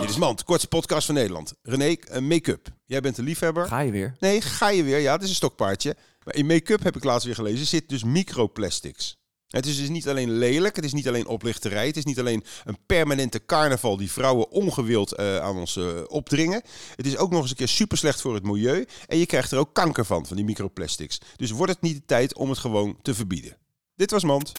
Dit is Mand, kortste podcast van Nederland. René, eh, make-up. Jij bent een liefhebber. Ga je weer? Nee, ga je weer. Ja, het is een stokpaardje. Maar in make-up heb ik laatst weer gelezen, zit dus microplastics. Het is dus niet alleen lelijk, het is niet alleen oplichterij, het is niet alleen een permanente carnaval die vrouwen ongewild eh, aan ons eh, opdringen. Het is ook nog eens een keer super slecht voor het milieu en je krijgt er ook kanker van, van die microplastics. Dus wordt het niet de tijd om het gewoon te verbieden? Dit was Mand.